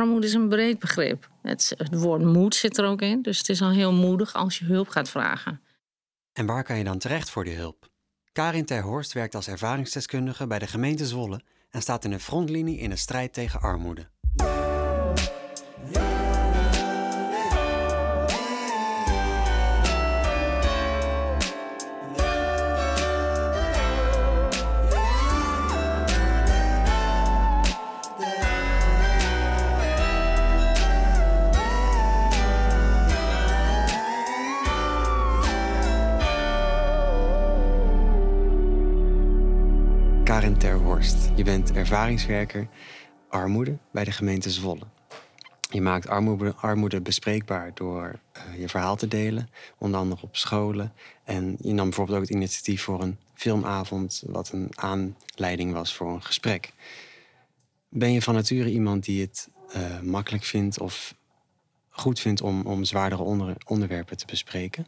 armoede is een breed begrip. Het, woord moed zit er ook in. Dus het is al heel moedig als je hulp gaat vragen. En waar kan je dan terecht voor die hulp? Karin Terhorst werkt als ervaringsdeskundige bij de gemeente Zwolle en staat in de frontlinie in de strijd tegen armoede. Ervaringswerker armoede bij de gemeente Zwolle. Je maakt armoede, armoede bespreekbaar door eh, je verhaal te delen, onder andere op scholen. En je nam bijvoorbeeld ook het initiatief voor een filmavond, wat een aanleiding was voor een gesprek. Ben je van nature iemand die het eh, makkelijk vindt of goed vindt om, om zwaardere onder, onderwerpen te bespreken?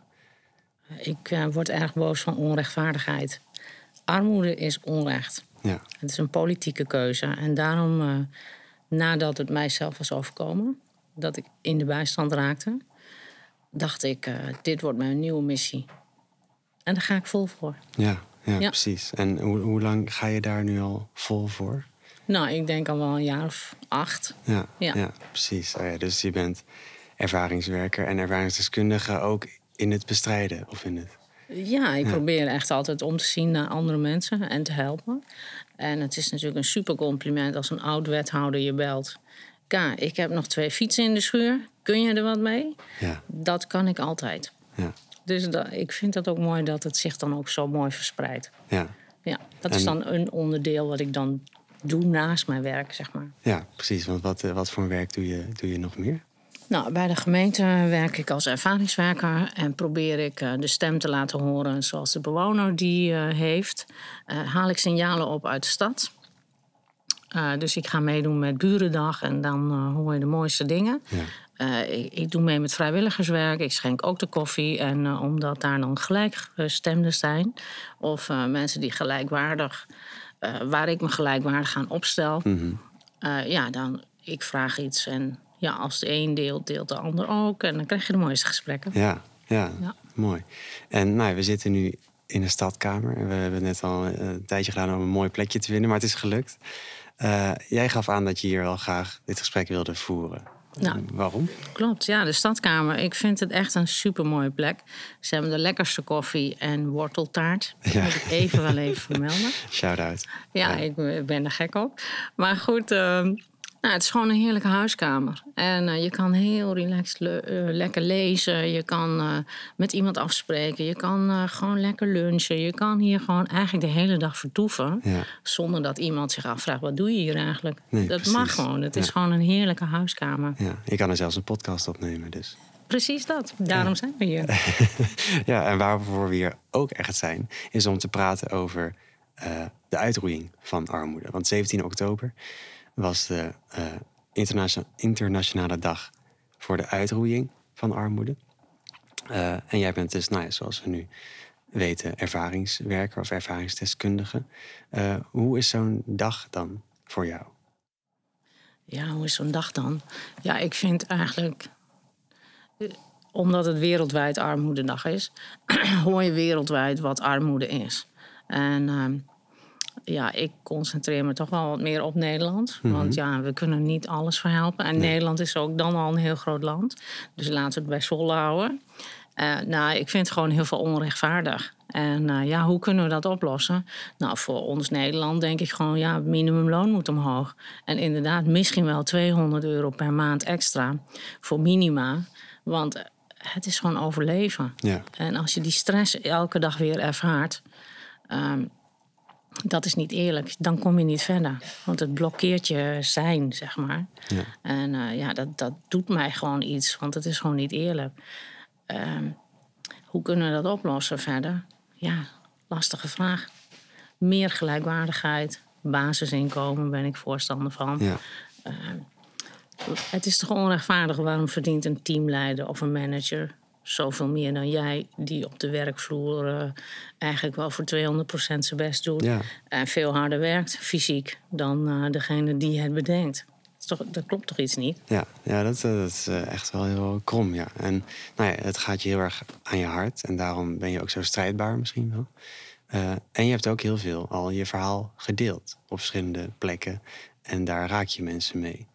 Ik eh, word erg boos van onrechtvaardigheid. Armoede is onrecht. Ja, Het is een politieke keuze. En daarom, eh, nadat het mijzelf was overkomen, dat ik in de bijstand raakte, dacht ik: eh, dit wordt mijn nieuwe missie. En daar ga ik vol voor. ja, ja, Ja. precies. En hoe, hoe lang ga je daar nu al vol voor? Nou, ik denk al wel een jaar of acht. Ja, ja. Ja. precies. Oh ja, dus je bent ervaringswerker en ervaringsdeskundige ook in het bestrijden of in het. Ja, ik probeer echt altijd om te zien naar andere mensen en te helpen. En het is natuurlijk een super compliment als een oud wethouder je belt. Ka, ik heb nog twee fietsen in de schuur. Kun je er wat mee? Ja, Dat kan ik altijd. ja, Dus dat, ik vind dat ook mooi dat het zich dan ook zo mooi verspreidt. ja. Ja, dat is dan een onderdeel wat ik dan doe naast mijn werk, zeg maar. Ja, precies. Want wat, eh, wat voor werk doe je, doe je nog meer? Nou, bij de gemeente werk ik als ervaringswerker en probeer ik eh, de stem te laten horen zoals de bewoner die eh, heeft. Eh, haal ik signalen op uit de stad. Dus ik ga meedoen met Burendag en dan eh, hoor je de mooiste dingen. Ja. Ik, ik doe mee met vrijwilligerswerk. Ik schenk ook de koffie. En omdat daar dan gelijkgestemden zijn, of mensen die gelijkwaardig, waar ik me gelijkwaardig aan opstel, Mhm. ja, dan ik vraag iets. En ja, als de een deelt, deelt de ander ook. En dan krijg je de mooiste gesprekken. Ja, ja, Ja. mooi. En nou, we zitten nu in een stadkamer. En We hebben net al eh, een tijdje gedaan om een mooi plekje te vinden, maar het is gelukt. Eh, jij gaf aan dat je hier wel graag dit gesprek wilde voeren. Nou. Waarom? Klopt, ja, de stadkamer. Ik vind het echt een supermooie plek. Ze hebben de lekkerste koffie en worteltaart. Dat Ja. moet ik even wel even vermelden. Shout out. Ja, ik ben er gek op. Maar goed, ehm, nou, het is gewoon een heerlijke huiskamer. En eh, je kan heel relaxed le- eh, lekker lezen. Je kan eh, met iemand afspreken. Je kan gewoon lekker lunchen. Je kan hier gewoon eigenlijk de hele dag vertoeven. Ja. Zonder dat iemand zich afvraagt, wat doe je hier eigenlijk? Nee, dat precies. mag gewoon. Het is gewoon een heerlijke huiskamer. Ja, je kan er zelfs een podcast opnemen. Dus. Precies dat. Daarom zijn we hier. Ja, en waarvoor we hier ook echt zijn, is om te praten over de uitroeiing van armoede. Want 17 oktober was de eh, internationale, dag voor de uitroeiing van armoede. Eh, en jij bent dus, nou ja, zoals we nu weten, ervaringswerker of ervaringsdeskundige. Eh, hoe is zo'n dag dan voor jou? Ja, hoe is zo'n dag dan? Ja, ik vind eigenlijk, omdat het wereldwijd armoededag is, hoor je wereldwijd wat armoede is. En ehm, ja, ik concentreer me toch wel wat meer op Nederland. Want ja, we kunnen niet alles verhelpen. En Nederland is ook dan al een heel groot land. Dus laten we het bij Zwolle houden. Eh, nou, ik vind het gewoon heel veel onrechtvaardig. En eh, ja, hoe kunnen we dat oplossen? Nou, voor ons Nederland denk ik gewoon, ja, het minimumloon moet omhoog. En inderdaad, misschien wel 200 euro per maand extra voor minima. Want eh, het is gewoon overleven. Ja. En als je die stress elke dag weer ervaart, ehm, dat is niet eerlijk. Dan kom je niet verder. Want het blokkeert je zijn, zeg maar. Ja. En eh, ja, dat, dat doet mij gewoon iets, want het is gewoon niet eerlijk. Ehm, hoe kunnen we dat oplossen verder? Ja, lastige vraag. Meer gelijkwaardigheid, basisinkomen ben ik voorstander van. Ja. Het is toch onrechtvaardig, waarom verdient een teamleider of een manager zoveel meer dan jij, die op de werkvloer eh, eigenlijk wel voor 200% zijn best doet Ja. en veel harder werkt fysiek dan eh, degene die het bedenkt. Is toch, dat klopt toch iets niet? Ja, ja dat, eh, dat is echt wel heel krom, ja. En nou ja, het gaat je heel erg aan je hart. En daarom ben je ook zo strijdbaar misschien wel. En je hebt ook heel veel al je verhaal gedeeld op verschillende plekken. En daar raak je mensen mee.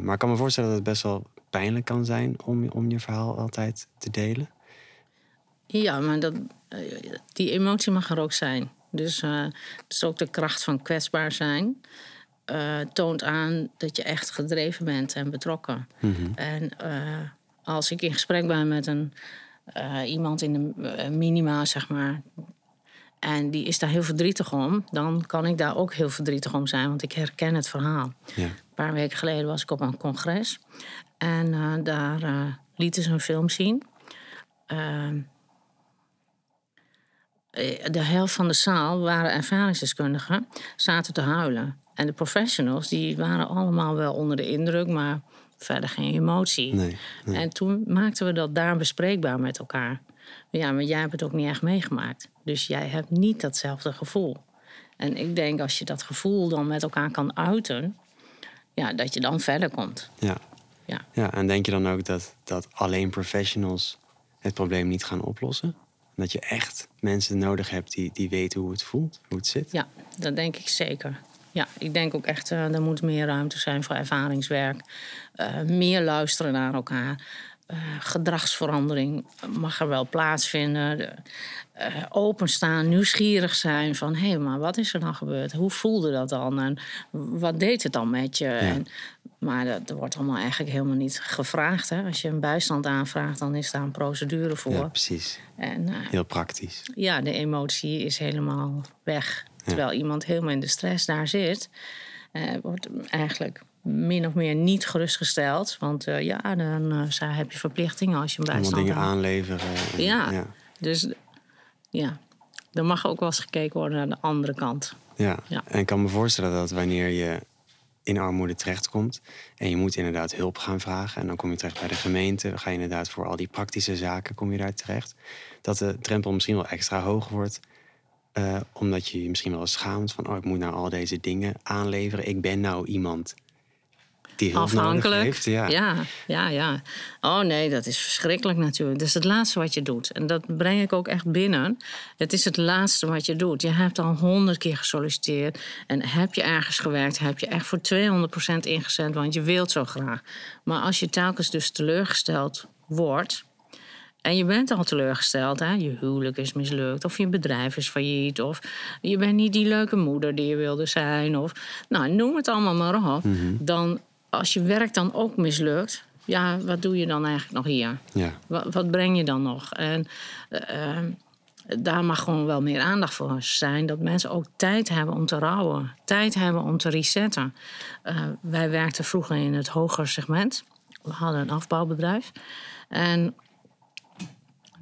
Maar ik kan me voorstellen dat het best wel pijnlijk kan zijn om, om je verhaal altijd te delen. Ja, maar dat, eh, die emotie mag er ook zijn. Dus eh, het is ook de kracht van kwetsbaar zijn. eh, toont aan dat je echt gedreven bent en betrokken. En eh, als ik in gesprek ben met een, iemand in de minima, zeg maar. En die is daar heel verdrietig om. Dan kan ik daar ook heel verdrietig om zijn, want ik herken het verhaal. Ja. Een paar weken geleden was ik op een congres. En eh, daar eh, lieten ze een film zien. Ehm, eh, de helft van de zaal waren ervaringsdeskundigen, zaten te huilen. En de professionals die waren allemaal wel onder de indruk, maar verder geen emotie. Nee, nee. En toen maakten we dat daar bespreekbaar met elkaar. Ja, maar jij hebt het ook niet echt meegemaakt. Dus jij hebt niet datzelfde gevoel. En ik denk als je dat gevoel dan met elkaar kan uiten, ja, dat je dan verder komt. Ja. Ja. ja, en denk je dan ook dat, dat alleen professionals het probleem niet gaan oplossen? Dat je echt mensen nodig hebt die, die weten hoe het voelt, hoe het zit? Ja, dat denk ik zeker. Ja, ik denk ook echt, uh, er moet meer ruimte zijn voor ervaringswerk. Uh, meer luisteren naar elkaar. Uh, gedragsverandering mag er wel plaatsvinden. De, openstaan, nieuwsgierig zijn van... hé, hey, maar wat is er dan gebeurd? Hoe voelde dat dan? En wat deed het dan met je? Ja. En, maar dat, dat, wordt allemaal eigenlijk helemaal niet gevraagd. Hè? Als je een bijstand aanvraagt, dan is daar een procedure voor. Ja, precies. En, Heel praktisch. Ja, de emotie is helemaal weg. Terwijl iemand helemaal in de stress daar zit, wordt eigenlijk min of meer niet gerustgesteld. Want uh, ja, dan uh, heb je verplichtingen als je een bijstand Allemaal dingen aanleveren. En, ja. ja, dus ja, er mag ook wel eens gekeken worden naar de andere kant. Ja, ja. en ik kan me voorstellen dat wanneer je in armoede terechtkomt en je moet inderdaad hulp gaan vragen en dan kom je terecht bij de gemeente, dan ga je inderdaad voor al die praktische zaken kom je daar terecht, dat de drempel misschien wel extra hoog wordt uh, omdat je je misschien wel schaamt van... oh, ik moet nou al deze dingen aanleveren. Ik ben nou iemand die hulp Afhankelijk. heeft. Ja. ja, ja, ja. Oh nee, dat is verschrikkelijk natuurlijk. Dat is het laatste wat je doet. En dat breng ik ook echt binnen. Het is het laatste wat je doet. Je hebt al honderd keer gesolliciteerd. En heb je ergens gewerkt, heb je echt voor 200% ingezet... want je wilt zo graag. Maar als je telkens dus teleurgesteld wordt... En je bent al teleurgesteld, hè? je huwelijk is mislukt, of je bedrijf is failliet, of je bent niet die leuke moeder die je wilde zijn, of nou, noem het allemaal maar op. Mm-hmm. Dan, als je werk dan ook mislukt, ja, wat doe je dan eigenlijk nog hier? Ja. Wat, wat breng je dan nog? En uh, daar mag gewoon wel meer aandacht voor zijn. Dat mensen ook tijd hebben om te rouwen. Tijd hebben om te resetten. Uh, wij werkten vroeger in het hoger segment. We hadden een afbouwbedrijf. En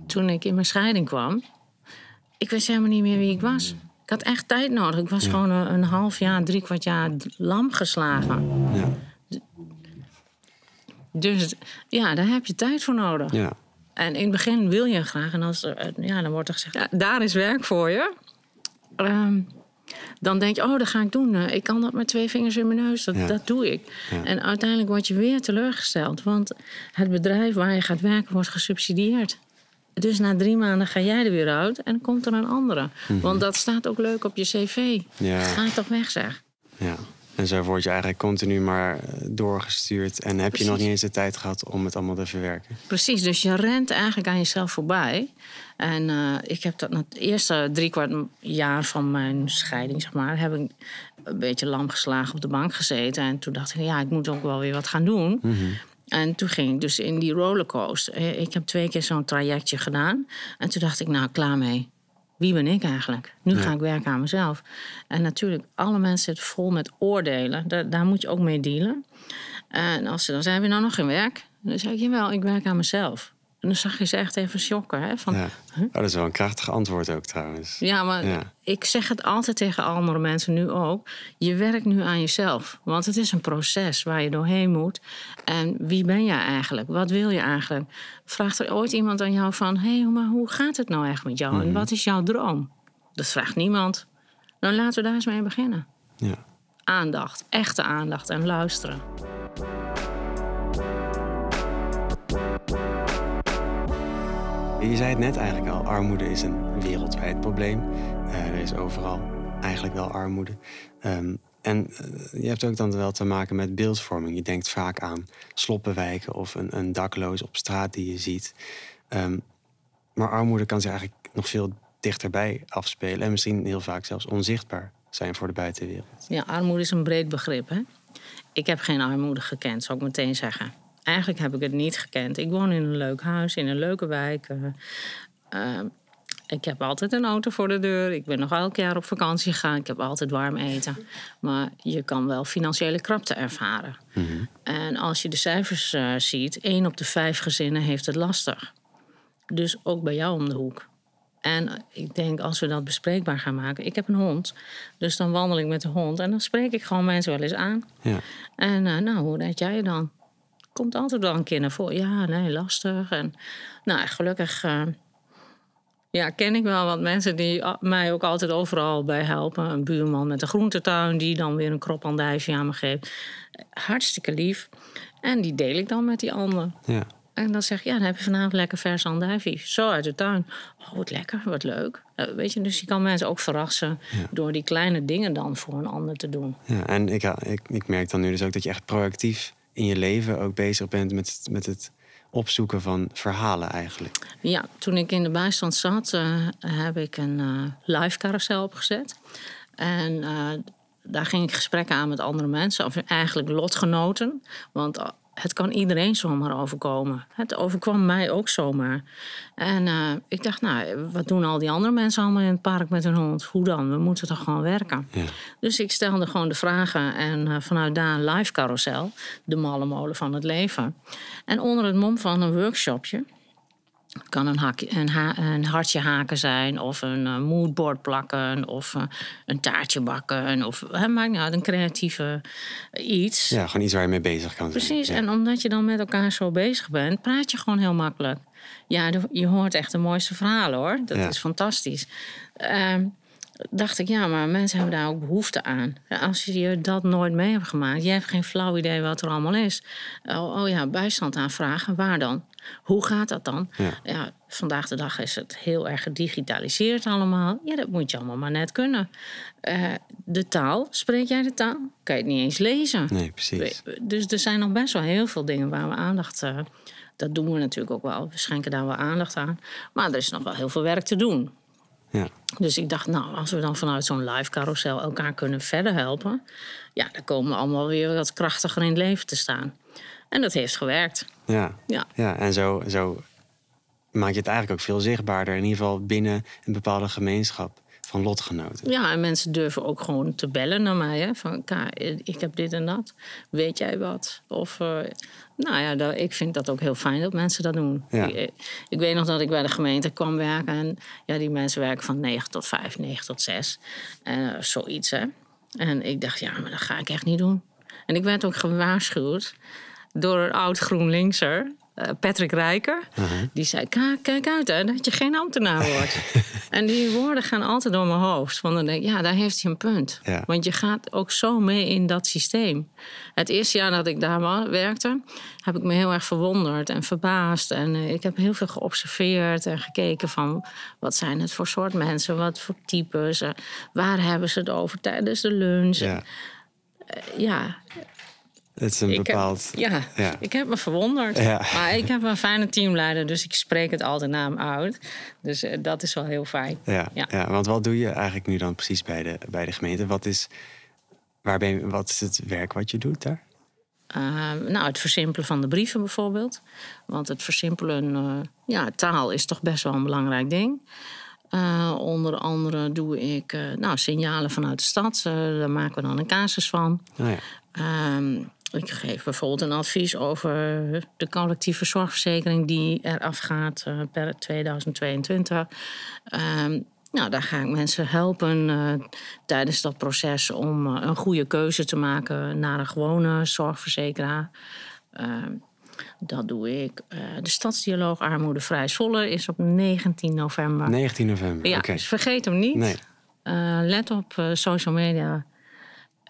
toen ik in mijn scheiding kwam, ik wist helemaal niet meer wie ik was. Ik had echt tijd nodig. Ik was ja. gewoon een, een, half jaar, drie kwart jaar lam geslagen. Ja. Dus ja, daar heb je tijd voor nodig. Ja. En in het begin wil je graag. En als, ja, dan wordt er gezegd, ja, daar is werk voor je. Um, dan denk je, oh, dat ga ik doen. Ik kan dat met twee vingers in mijn neus, dat, ja. dat doe ik. Ja. En uiteindelijk word je weer teleurgesteld. Want het bedrijf waar je gaat werken wordt gesubsidieerd. Dus na drie maanden ga jij er weer uit en komt er een andere. Mm-hmm. Want dat staat ook leuk op je cv. Ja. Ga toch weg, zeg. Ja. En zo word je eigenlijk continu maar doorgestuurd. En heb Precies. je nog niet eens de tijd gehad om het allemaal te verwerken. Precies, dus je rent eigenlijk aan jezelf voorbij. En uh, ik heb dat het eerste drie kwart jaar van mijn scheiding, zeg maar, heb ik een beetje lam geslagen op de bank gezeten. En toen dacht ik, ja, ik moet ook wel weer wat gaan doen. Mm-hmm. En toen ging ik dus in die rollercoaster. Ik heb twee keer zo'n trajectje gedaan. En toen dacht ik, nou, klaar mee. Wie ben ik eigenlijk? Nu ga ik werken aan mezelf. En natuurlijk, alle mensen zitten vol met oordelen. Daar, daar moet je ook mee dealen. En als ze dan zijn we nou nog geen werk? Dan zeg ik, jawel, ik werk aan mezelf. En dan zag je ze echt even shocken. Hè? Van, ja. huh? oh, dat is wel een krachtig antwoord ook trouwens. Ja, maar ja. ik zeg het altijd tegen andere mensen nu ook. Je werkt nu aan jezelf. Want het is een proces waar je doorheen moet. En wie ben jij eigenlijk? Wat wil je eigenlijk? Vraagt er ooit iemand aan jou van... hé, hey, maar hoe gaat het nou echt met jou? En wat is jouw droom? Dat vraagt niemand. Nou, laten we daar eens mee beginnen. Ja. Aandacht, echte aandacht en luisteren. Je zei het net eigenlijk al, armoede is een wereldwijd probleem. Uh, er is overal eigenlijk wel armoede. Um, en uh, je hebt ook dan wel te maken met beeldvorming. Je denkt vaak aan sloppenwijken of een, een dakloos op straat die je ziet. Um, maar armoede kan zich eigenlijk nog veel dichterbij afspelen. En misschien heel vaak zelfs onzichtbaar zijn voor de buitenwereld. Ja, armoede is een breed begrip. Hè? Ik heb geen armoede gekend, zou ik meteen zeggen. Eigenlijk heb ik het niet gekend. Ik woon in een leuk huis, in een leuke wijk. Uh, uh, ik heb altijd een auto voor de deur. Ik ben nog elk jaar op vakantie gegaan. Ik heb altijd warm eten. Maar je kan wel financiële krapte ervaren. Mm -hmm. En als je de cijfers uh, ziet, één op de vijf gezinnen heeft het lastig. Dus ook bij jou om de hoek. En ik denk, als we dat bespreekbaar gaan maken. Ik heb een hond, dus dan wandel ik met de hond en dan spreek ik gewoon mensen wel eens aan. Ja. En uh, nou, hoe red jij je dan? Komt altijd wel een keer naar voren. Ja, nee, lastig. En nou, gelukkig uh, ja, ken ik wel wat mensen die mij ook altijd overal bij helpen. Een buurman met een groentetuin die dan weer een krop andijvie aan me geeft. Hartstikke lief. En die deel ik dan met die ander. Ja. En dan zeg ik, ja, dan heb je vanavond lekker vers andijvie. Zo uit de tuin. Oh, wat lekker, wat leuk. Uh, weet je, dus je kan mensen ook verrassen... Ja. door die kleine dingen dan voor een ander te doen. Ja, en ik, ik, ik merk dan nu dus ook dat je echt proactief in je leven... ook bezig bent met, met het opzoeken van verhalen eigenlijk. Ja, toen ik in de bijstand zat, uh, heb ik een uh, live carousel opgezet. En uh, daar ging ik gesprekken aan met andere mensen, of eigenlijk lotgenoten. Want het kan iedereen zomaar overkomen. Het overkwam mij ook zomaar. En uh, ik dacht, nou, wat doen al die andere mensen allemaal in het park met hun hond? Hoe dan? We moeten toch gewoon werken? Ja. Dus ik stelde gewoon de vragen en uh, vanuit daar een live carousel, de malle molen van het leven. En onder het mom van een workshopje het kan een, hakje, een, ha een, hartje haken zijn, of een uh, moodboard plakken, of uh, een taartje bakken. Of hè, maakt uit, een creatieve iets. Ja, gewoon iets waar je mee bezig kan Precies, zijn. Precies, en omdat je dan met elkaar zo bezig bent, praat je gewoon heel makkelijk. Ja, je hoort echt de mooiste verhalen hoor. Dat ja. is fantastisch. Uh, dacht ik, ja, maar mensen hebben daar ook behoefte aan. Als je dat nooit mee hebt gemaakt, je hebt geen flauw idee wat er allemaal is. Oh, oh ja, bijstand aanvragen, waar dan? Hoe gaat dat dan? Ja. ja. vandaag de dag is het heel erg gedigitaliseerd allemaal. Ja, dat moet je allemaal maar net kunnen. Uh, de taal, spreek jij de taal? Kan je het niet eens lezen. Nee, precies. Dus er zijn nog best wel heel veel dingen waar we aandacht... Uh, dat doen we natuurlijk ook wel. We schenken daar wel aandacht aan. Maar er is nog wel heel veel werk te doen. Ja. Dus ik dacht, nou, als we dan vanuit zo'n live carousel elkaar kunnen verder helpen, ja, dan komen we allemaal weer wat krachtiger in het leven te staan. En dat heeft gewerkt. Ja, ja. ja en zo, zo maak je het eigenlijk ook veel zichtbaarder, in ieder geval binnen een bepaalde gemeenschap van lotgenoten. Ja, en mensen durven ook gewoon te bellen naar mij. Hè? Van, ik heb dit en dat. Weet jij wat? Of, uh, nou ja, dat, ik vind dat ook heel fijn dat mensen dat doen. Ja. Ik, ik, weet nog dat ik bij de gemeente kwam werken. En ja, die mensen werken van 9 tot 5, 9 tot 6. En uh, zoiets, hè. En ik dacht, ja, maar dat ga ik echt niet doen. En ik werd ook gewaarschuwd door een oud GroenLinkser. Eh, Patrick Rijker. Uh -huh. Die zei: Kijk uit, hè, dat je geen ambtenaar wordt. en die woorden gaan altijd door mijn hoofd. Want dan denk ik: Ja, daar heeft hij een punt. Ja. Want je gaat ook zo mee in dat systeem. Het eerste jaar dat ik daar werkte, heb ik me heel erg verwonderd en verbaasd. En uh, ik heb heel veel geobserveerd en gekeken van wat zijn het voor soort mensen, wat voor types, uh, waar hebben ze het over tijdens de lunch. Ja. ja, het is een ik bepaald... Heb, ja, ja, ik heb me verwonderd. Ja. Maar ik heb een fijne teamleider, dus ik spreek het altijd naar hem uit. Dus uh, dat is wel heel fijn. Ja, ja. ja, want wat doe je eigenlijk nu dan precies bij de, bij de gemeente? Wat is, waar ben je, wat is het werk wat je doet daar? Uh, nou, het versimpelen van de brieven bijvoorbeeld. Want het versimpelen, uh, ja, taal is toch best wel een belangrijk ding. Uh, onder andere doe ik nou, signalen vanuit de stad. daar maken we dan een casus van. Oh ja. Um, ik geef bijvoorbeeld een advies over de collectieve zorgverzekering die eraf gaat uh, per 2022. Um, nou, daar ga ik mensen helpen uh, tijdens dat proces om uh, een goede keuze te maken naar een gewone zorgverzekeraar. Ehm, dat doe ik. de Stadsdialoog Armoedevrij Zwolle is op 19 november. 19 november, ja, okay. dus vergeet hem niet. Nee. let op social media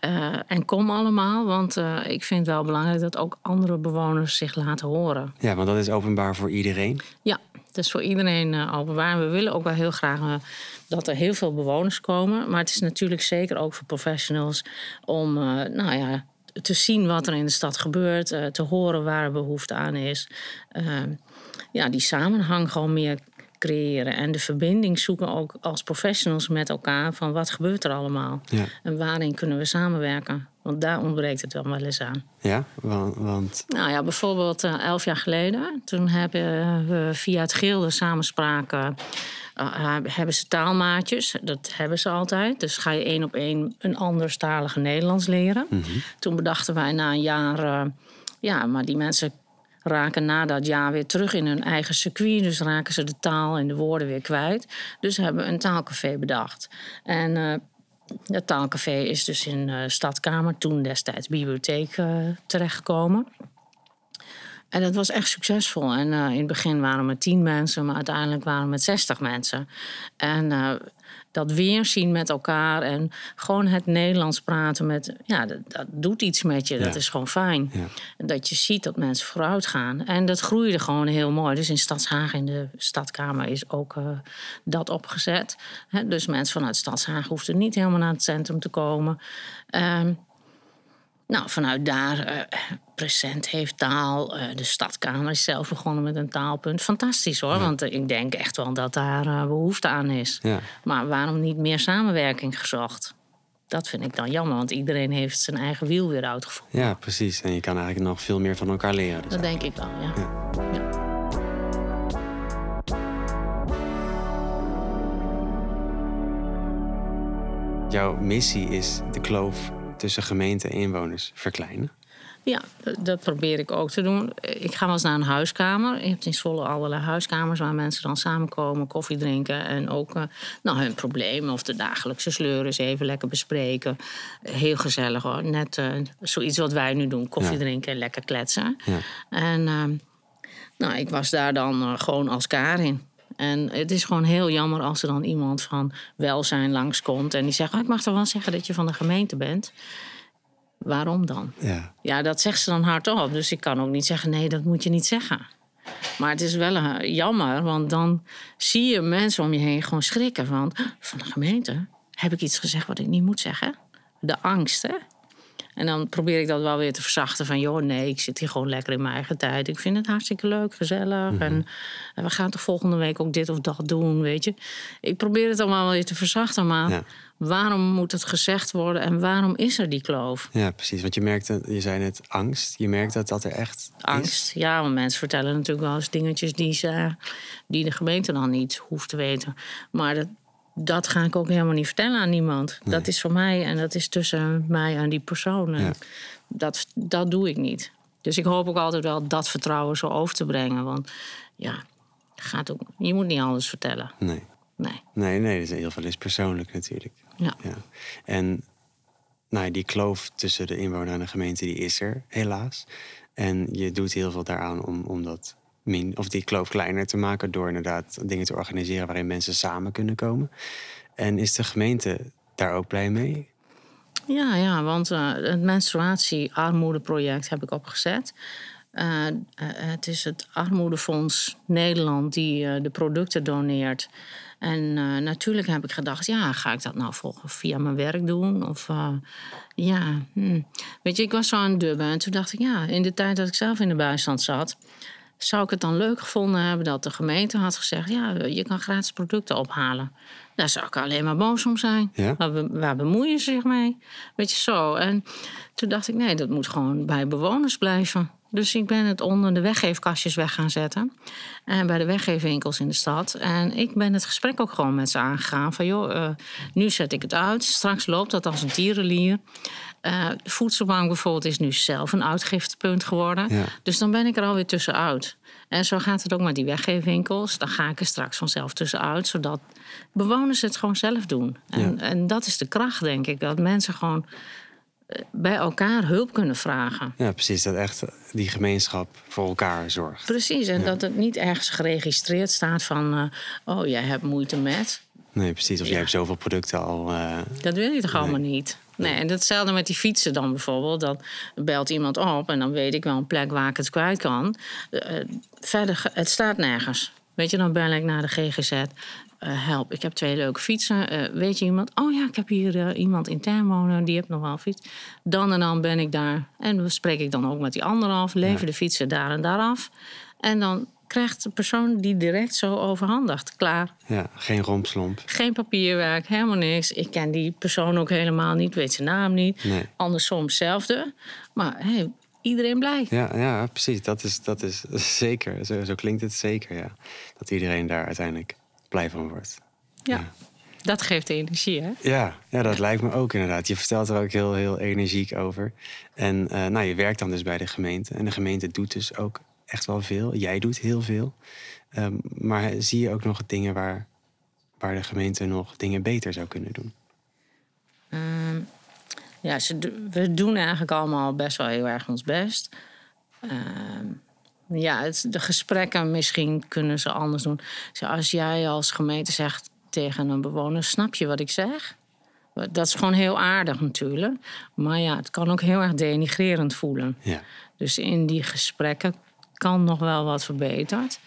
uh, en kom allemaal, want uh, ik vind het wel belangrijk dat ook andere bewoners zich laten horen. Ja, want dat is openbaar voor iedereen? Ja, Het is voor iedereen uh, openbaar. We willen ook wel heel graag dat er heel veel bewoners komen. Maar het is natuurlijk zeker ook voor professionals om nou ja, te zien wat er in de stad gebeurt, te horen waar behoefte aan is. Ehm, ja, die samenhang gewoon meer creëren. En de verbinding zoeken ook als professionals met elkaar van wat gebeurt er allemaal. Ja. En waarin kunnen we samenwerken. Want daar ontbreekt het wel eens aan. Ja, want... Nou ja, bijvoorbeeld uh, elf jaar geleden. Toen hebben we via het Gilde samenspraken... Uh, hebben ze taalmaatjes. Dat hebben ze altijd. Dus ga je één op één een anderstalige Nederlands leren. Mm -hmm. Toen bedachten wij na een jaar... Uh, ja, maar die mensen raken na dat jaar weer terug in hun eigen circuit. Dus raken ze de taal en de woorden weer kwijt. Dus hebben we een taalcafé bedacht. En uh, het taalcafé is dus in uh, Stadkamer, toen destijds bibliotheek, uh, terechtgekomen. En dat was echt succesvol. En in het begin waren we met tien mensen, maar uiteindelijk waren we met zestig mensen. En dat weerzien met elkaar en gewoon het Nederlands praten met, ja, dat, dat doet iets met je. Dat is gewoon fijn. Ja. Dat je ziet dat mensen vooruit gaan. En dat groeide gewoon heel mooi. Dus in Stadshagen, in de stadkamer, is ook uh, dat opgezet. He, dus mensen vanuit Stadshagen hoefden niet helemaal naar het centrum te komen. Um, nou, vanuit daar, uh, present heeft taal. Uh, de stadkamer is zelf begonnen met een taalpunt. Fantastisch hoor, ja. want uh, ik denk echt wel dat daar behoefte aan is. Ja. Maar waarom niet meer samenwerking gezocht? Dat vind ik dan jammer, want iedereen heeft zijn eigen wiel weer uitgevonden. Ja, precies. En je kan eigenlijk nog veel meer van elkaar leren. Dus dat denk ik wel, ja. ja. Jouw missie is de kloof tussen gemeente en inwoners verkleinen? Ja, dat probeer ik ook te doen. Ik ga wel eens naar een huiskamer. Je hebt in Zwolle allerlei huiskamers waar mensen dan samenkomen, koffie drinken en ook uh, nou, hun problemen of de dagelijkse sleur eens even lekker bespreken. Heel gezellig hoor. Net uh, zoiets wat wij nu doen: koffie ja. drinken en lekker kletsen. Ja. En uh, nou, ik was daar dan gewoon als Karin. En het is gewoon heel jammer als er dan iemand van welzijn langskomt en die zegt: oh, Ik mag toch wel zeggen dat je van de gemeente bent. Waarom dan? Ja. ja, dat zegt ze dan hardop. Dus ik kan ook niet zeggen: Nee, dat moet je niet zeggen. Maar het is wel uh, jammer, want dan zie je mensen om je heen gewoon schrikken van: Van de gemeente? Heb ik iets gezegd wat ik niet moet zeggen? De angst, hè? En dan probeer ik dat wel weer te verzachten van... joh, nee, ik zit hier gewoon lekker in mijn eigen tijd. Ik vind het hartstikke leuk, gezellig. Mhm. en, en, we gaan toch volgende week ook dit of dat doen, weet je. Ik probeer het wel weer te verzachten, maar... Ja. Waarom moet het gezegd worden en waarom is er die kloof? Ja, precies. Want je merkte, je zei net angst. Je merkt dat dat er echt Angst, is. ja. Want mensen vertellen natuurlijk wel eens dingetjes die, ze, die de gemeente dan niet hoeft te weten. Maar dat, dat ga ik ook helemaal niet vertellen aan niemand. Nee. Dat is voor mij en dat is tussen mij en die persoon. Ja. dat, dat doe ik niet. Dus ik hoop ook altijd wel dat vertrouwen zo over te brengen. Want ja, gaat ook, je moet niet alles vertellen. Nee. Nee. Nee, nee, dus heel veel is persoonlijk natuurlijk. Ja. En nou, ja, die kloof tussen de inwoner en de gemeente, die is er helaas. En je doet heel veel daaraan om, om dat of die kloof kleiner te maken... door inderdaad dingen te organiseren waarin mensen samen kunnen komen. En is de gemeente daar ook blij mee? Ja, ja want uh, het menstruatie-armoedeproject heb ik opgezet. Uh, uh, het is het Armoedefonds Nederland die de producten doneert. En natuurlijk heb ik gedacht, ja, ga ik dat nou volgen via mijn werk doen? Of ja, hm. weet je, ik was zo aan het dubben. En toen dacht ik, ja, in de tijd dat ik zelf in de bijstand zat... zou ik het dan leuk gevonden hebben dat de gemeente had gezegd... ja, je kan gratis producten ophalen. Daar zou ik alleen maar boos om zijn. Ja? Waar, waar bemoeien ze zich mee? Weet je, zo. En toen dacht ik, nee, dat moet gewoon bij bewoners blijven. Dus ik ben het onder de weggeefkastjes weg gaan zetten. En bij de weggeefwinkels in de stad. En ik ben het gesprek ook gewoon met ze aangegaan. Van joh, uh, nu zet ik het uit. Straks loopt dat als een tierenlier. Uh, de voedselbank bijvoorbeeld is nu zelf een uitgiftepunt geworden. Ja. Dus dan ben ik er alweer tussenuit. En zo gaat het ook met die weggeefwinkels. Dan ga ik er straks vanzelf tussenuit. Zodat bewoners het gewoon zelf doen. En, Ja. en dat is de kracht, denk ik. Dat mensen gewoon eh, bij elkaar hulp kunnen vragen. Ja, precies. Dat echt die gemeenschap voor elkaar zorgt. Precies, en Ja. dat het niet ergens geregistreerd staat van... eh, oh, jij hebt moeite met. Nee, precies. Of jij hebt zoveel producten al. eh, Dat wil je toch Nee. allemaal niet? Nee, en datzelfde met die fietsen dan bijvoorbeeld. Dan belt iemand op en dan weet ik wel een plek waar ik het kwijt kan. Eh, verder, ge- het staat nergens. Weet je, dan bel ik naar de GGZ. eh, help, ik heb twee leuke fietsen. Eh, weet je iemand? Oh ja, ik heb hier eh, iemand intern wonen, die heeft nog wel een fiets. Dan en dan ben ik daar. En dan spreek ik dan ook met die andere af. Lever Ja. de fietsen daar en daar af. En dan krijgt de persoon die direct zo overhandigt. Klaar. Ja, geen rompslomp. Geen papierwerk, helemaal niks. Ik ken die persoon ook helemaal niet, weet zijn naam niet. Nee. Andersom hetzelfde. Maar hey, iedereen blij. Ja, ja precies. Dat is, dat is zeker. Zo, zo klinkt het zeker, ja. Dat iedereen daar uiteindelijk blij van wordt. Ja. Dat geeft energie, hè? Ja, ja dat lijkt me ook inderdaad. Je vertelt er ook heel, heel energiek over. En eh, nou, je werkt dan dus bij de gemeente. En de gemeente doet dus ook echt wel veel. Jij doet heel veel. Ehm, maar zie je ook nog dingen waar, waar de gemeente nog dingen beter zou kunnen doen? Ehm, ja, ze, we doen eigenlijk allemaal best wel heel erg ons best. Ehm, ja, het, de gesprekken misschien kunnen ze anders doen. Zo, Als jij als gemeente zegt tegen een bewoner: Snap je wat ik zeg? Dat is gewoon heel aardig natuurlijk. Maar ja, het kan ook heel erg denigrerend voelen. Ja, Dus in die gesprekken kan nog wel wat verbeterd.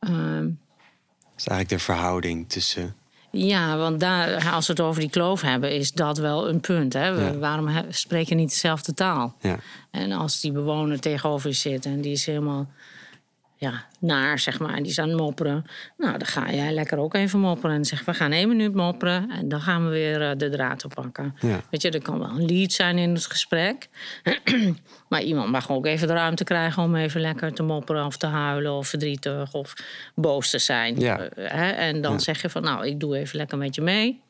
Ehm, dat is eigenlijk de verhouding tussen... ja, want daar, als we het over die kloof hebben, is dat wel een punt. Hè? We- Ja. Waarom spreken niet dezelfde taal? Ja, En als die bewoner tegenover je zit en die is helemaal ja, naar, zeg maar, en die is aan het mopperen. Nou, dan ga jij lekker ook even mopperen. En zeg, we gaan één minuut mopperen en dan gaan we weer eh, de draad oppakken. Ja. Weet je, er kan wel een lead zijn in het gesprek. maar iemand mag ook even de ruimte krijgen om even lekker te mopperen of te huilen of verdrietig of boos te zijn. Ja. Eh, hè? En dan Ja. zeg je van, nou, ik doe even lekker met je mee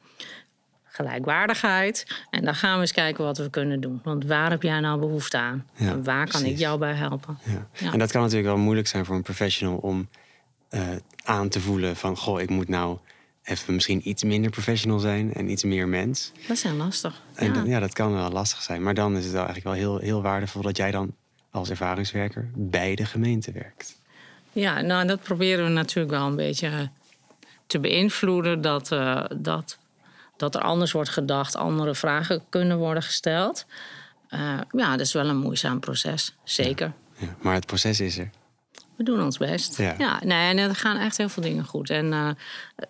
gelijkwaardigheid. En dan gaan we eens kijken wat we kunnen doen. Want waar heb jij nou behoefte aan? Ja, en waar kan ik jou bij helpen? ja. Ja. En dat kan natuurlijk wel moeilijk zijn voor een professional om eh, aan te voelen van... goh, ik moet nou even misschien iets minder professional zijn en iets meer mens. Dat is heel lastig. En ja. dan- ja, dat kan wel lastig zijn. Maar dan is het wel eigenlijk wel heel, heel waardevol dat jij dan als ervaringswerker bij de gemeente werkt. ja, nou, dat proberen we natuurlijk wel een beetje te beïnvloeden. Dat, eh, dat, dat er anders wordt gedacht, andere vragen kunnen worden gesteld. Eh, ja, dat is wel een moeizaam proces. Zeker. Ja, maar het proces is er. We doen ons best. Ja. nee, en er gaan echt heel veel dingen goed. En eh,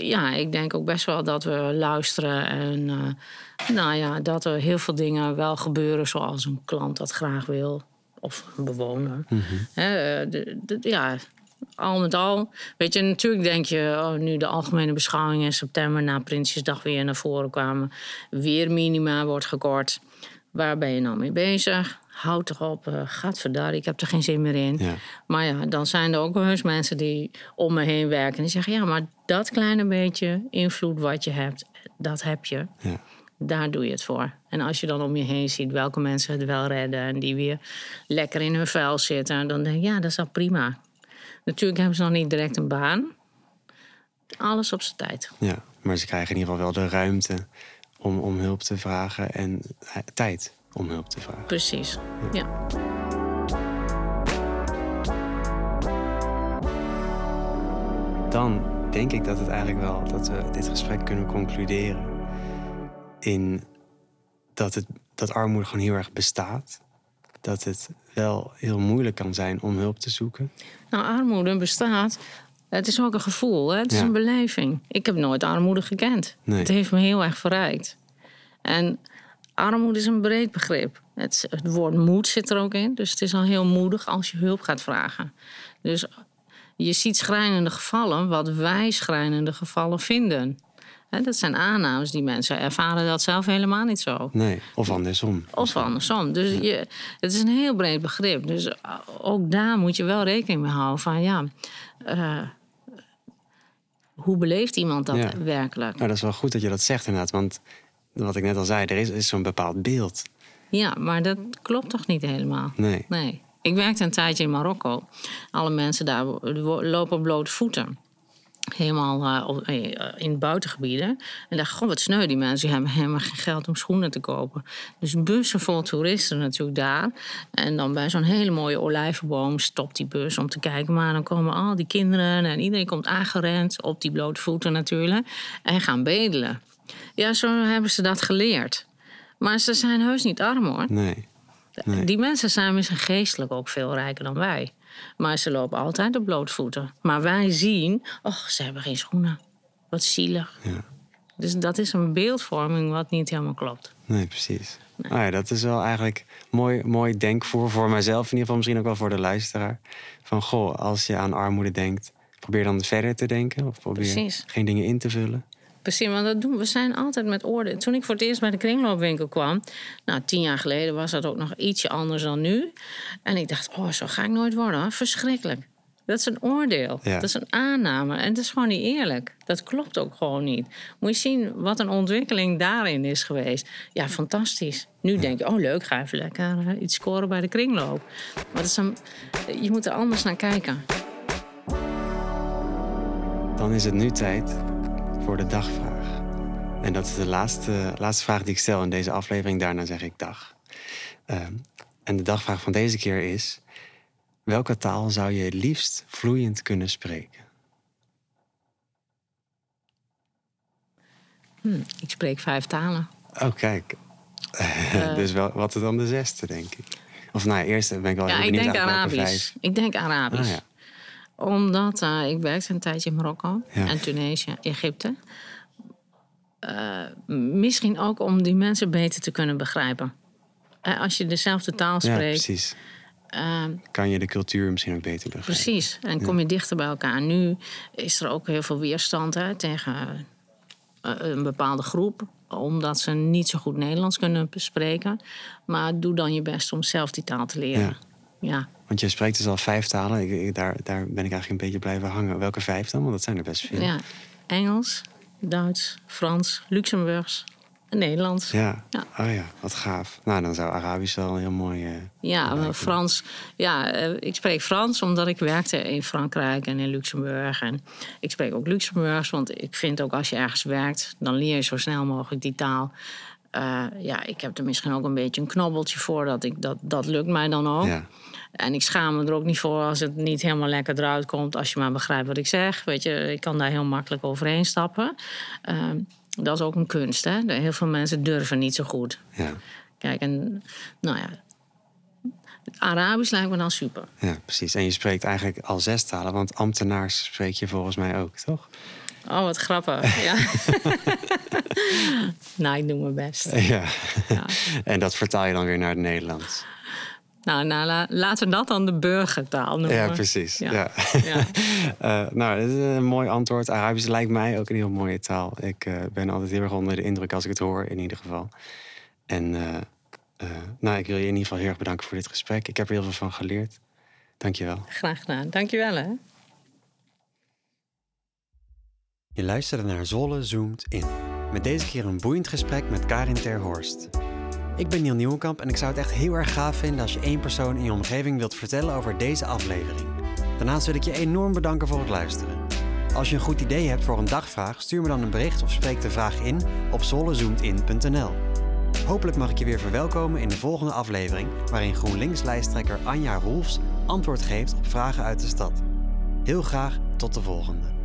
ja, ik denk ook best wel dat we luisteren. En eh, nou ja, dat er heel veel dingen wel gebeuren zoals een klant dat graag wil. Of een bewoner. De, de- ja, al met al. Weet je, natuurlijk denk je, oh, nu de algemene beschouwing in september na Prinsjesdag weer naar voren kwamen. Weer minima wordt gekort. Waar ben je nou mee bezig? Houd toch op, uh, gadverdarrie, ik heb er geen zin meer in. Ja. Maar ja, dan zijn er ook wel eens mensen die om me heen werken. En die zeggen, ja, maar dat kleine beetje invloed wat je hebt, dat heb je. Ja. Daar doe je het voor. En als je dan om je heen ziet welke mensen het wel redden... en die weer lekker in hun vuil zitten... dan denk je, ja, dat is al prima. Natuurlijk hebben ze nog niet direct een baan. Alles op zijn tijd. ja, maar ze krijgen in ieder geval wel de ruimte om, om hulp te vragen en eh, tijd om hulp te vragen. Precies, ja. Dan denk ik dat het eigenlijk wel dat we dit gesprek kunnen concluderen in dat, het, dat armoede gewoon heel erg bestaat. Dat het wel heel moeilijk kan zijn om hulp te zoeken. Nou, armoede bestaat. Het is ook een gevoel, hè? het is Ja. een beleving. Ik heb nooit armoede gekend. Nee. Het heeft me heel erg verrijkt. En armoede is een breed begrip. Het, het woord moed zit er ook in. Dus het is al heel moedig als je hulp gaat vragen. Dus je ziet schrijnende gevallen, wat wij schrijnende gevallen vinden. Dat zijn aannames die mensen ervaren dat zelf helemaal niet zo. Nee, of andersom. Of andersom. Dus je, het is een heel breed begrip. Dus uh, ook daar moet je wel rekening mee houden van ja. eh, hoe beleeft iemand dat Ja. werkelijk? Nou, dat is wel goed dat je dat zegt inderdaad. Want wat ik net al zei, er is, is zo'n bepaald beeld. Ja, maar dat klopt toch niet helemaal? Nee. Nee. Ik werkte een tijdje in Marokko. Alle mensen daar lopen blote voeten. Helemaal eh, in buitengebieden. En dacht, goh, wat sneu, die mensen die hebben helemaal geen geld om schoenen te kopen. Dus bussen vol toeristen natuurlijk daar. En dan bij zo'n hele mooie olijvenboom stopt die bus om te kijken. Maar dan komen al die kinderen en iedereen komt aangerend. Op die blote voeten natuurlijk. En gaan bedelen. Ja, zo hebben ze dat geleerd. Maar ze zijn heus niet arm hoor. Nee. Nee. Die mensen zijn misschien geestelijk ook veel rijker dan wij. Maar ze lopen altijd op blootvoeten. Maar wij zien, och, ze hebben geen schoenen. Wat zielig. Ja. Dus dat is een beeldvorming wat niet helemaal klopt. Nee, precies. Nou ja, dat is wel eigenlijk mooi, mooi denkvoer voor mijzelf, in ieder geval misschien ook wel voor de luisteraar. Van goh, als je aan armoede denkt, probeer dan verder te denken. Of probeer Precies. geen dingen in te vullen. Precies, want dat doen we. zijn altijd met orde. Toen ik voor het eerst bij de kringloopwinkel kwam, nou tien jaar geleden was dat ook nog ietsje anders dan nu. En ik dacht, oh, zo ga ik nooit worden. Verschrikkelijk. Dat is een oordeel. Ja. Dat is een aanname. En dat is gewoon niet eerlijk. Dat klopt ook gewoon niet. Moet je zien wat een ontwikkeling daarin is geweest. Ja, fantastisch. Nu denk je, oh leuk, ga even lekker eh, iets scoren bij de kringloop. Maar dat is een, je moet er anders naar kijken. Dan is het nu tijd voor de dagvraag. En dat is de laatste, laatste vraag die ik stel in deze aflevering. Daarna zeg ik dag. Ehm, en de dagvraag van deze keer is: welke taal zou je het liefst vloeiend kunnen spreken? Hm, ik spreek vijf talen. Oh, kijk. dus wel, wat is dan de zesde, denk ik? Of nou eerst ben ik wel Ja, heel ik benieuwd denk eigenlijk welke Arabisch. vijf. Ik denk Arabisch. Ah, ja. Omdat eh, ik werkte een tijdje in Marokko Ja. en Tunesië, Egypte. Eh, misschien ook om die mensen beter te kunnen begrijpen. Eh, als je dezelfde taal ja, spreekt. precies. eh, Kan je de cultuur misschien ook beter begrijpen? precies. En kom je dichter bij elkaar. Nu is er ook heel veel weerstand hè, tegen een bepaalde groep. Omdat ze niet zo goed Nederlands kunnen bespreken. Maar doe dan je best om zelf die taal te leren. Ja. Ja. Want je spreekt dus al vijf talen. Ik, ik- daar, daar ben ik eigenlijk een beetje blijven hangen. Welke vijf dan? Want dat zijn er best veel. Ja, Engels, Duits, Frans, Luxemburgs en Nederlands. Ja. Ja. Oh ja, wat gaaf. Nou, dan zou Arabisch wel heel mooi... eh, Ja, maar Frans. Ja, eh, ik spreek Frans omdat ik werkte in Frankrijk en in Luxemburg. En ik spreek ook Luxemburgs, want ik vind ook als je ergens werkt, dan leer je zo snel mogelijk die taal. Eh, ja, ik heb er misschien ook een beetje een knobbeltje voor. Dat, ik, dat, dat lukt mij dan ook. Ja. En ik schaam me er ook niet voor als het niet helemaal lekker eruit komt. Als je maar begrijpt wat ik zeg. Weet je, ik kan daar heel makkelijk overheen stappen. Ehm, dat is ook een kunst. Hè? Heel veel mensen durven niet zo goed. Ja. Kijk, en nou ja. Arabisch lijkt me dan super. ja, precies. En je spreekt eigenlijk al zes talen. Want ambtenaars spreek je volgens mij ook, toch? Oh, wat grappig. Ja. nou, ik doe mijn best. Ja. Ja. en dat vertaal je dan weer naar het Nederlands. Nou, nou la- laten we dat dan de burgertaal noemen. Ja, precies. Ja. Ja. Ja. Eh, nou, dat is een mooi antwoord. Arabisch lijkt mij ook een heel mooie taal. Ik eh, ben altijd heel erg onder de indruk als ik het hoor, in ieder geval. En eh, eh, nou, ik wil je in ieder geval heel erg bedanken voor dit gesprek. Ik heb er heel veel van geleerd. Dank je wel. Graag gedaan. Dankjewel, hè. Je luisterde naar Zolle Zoomt In. Met deze keer een boeiend gesprek met Karin Terhorst. Ik ben Niel Nieuwenkamp en ik zou het echt heel erg gaaf vinden als je één persoon in je omgeving wilt vertellen over deze aflevering. Daarnaast wil ik je enorm bedanken voor het luisteren. Als je een goed idee hebt voor een dagvraag, stuur me dan een bericht of spreek de vraag in op zollezoomtin.nl. Hopelijk mag ik je weer verwelkomen in de volgende aflevering, waarin GroenLinks-lijsttrekker Anja Roelfs antwoord geeft op vragen uit de stad. Heel graag tot de volgende.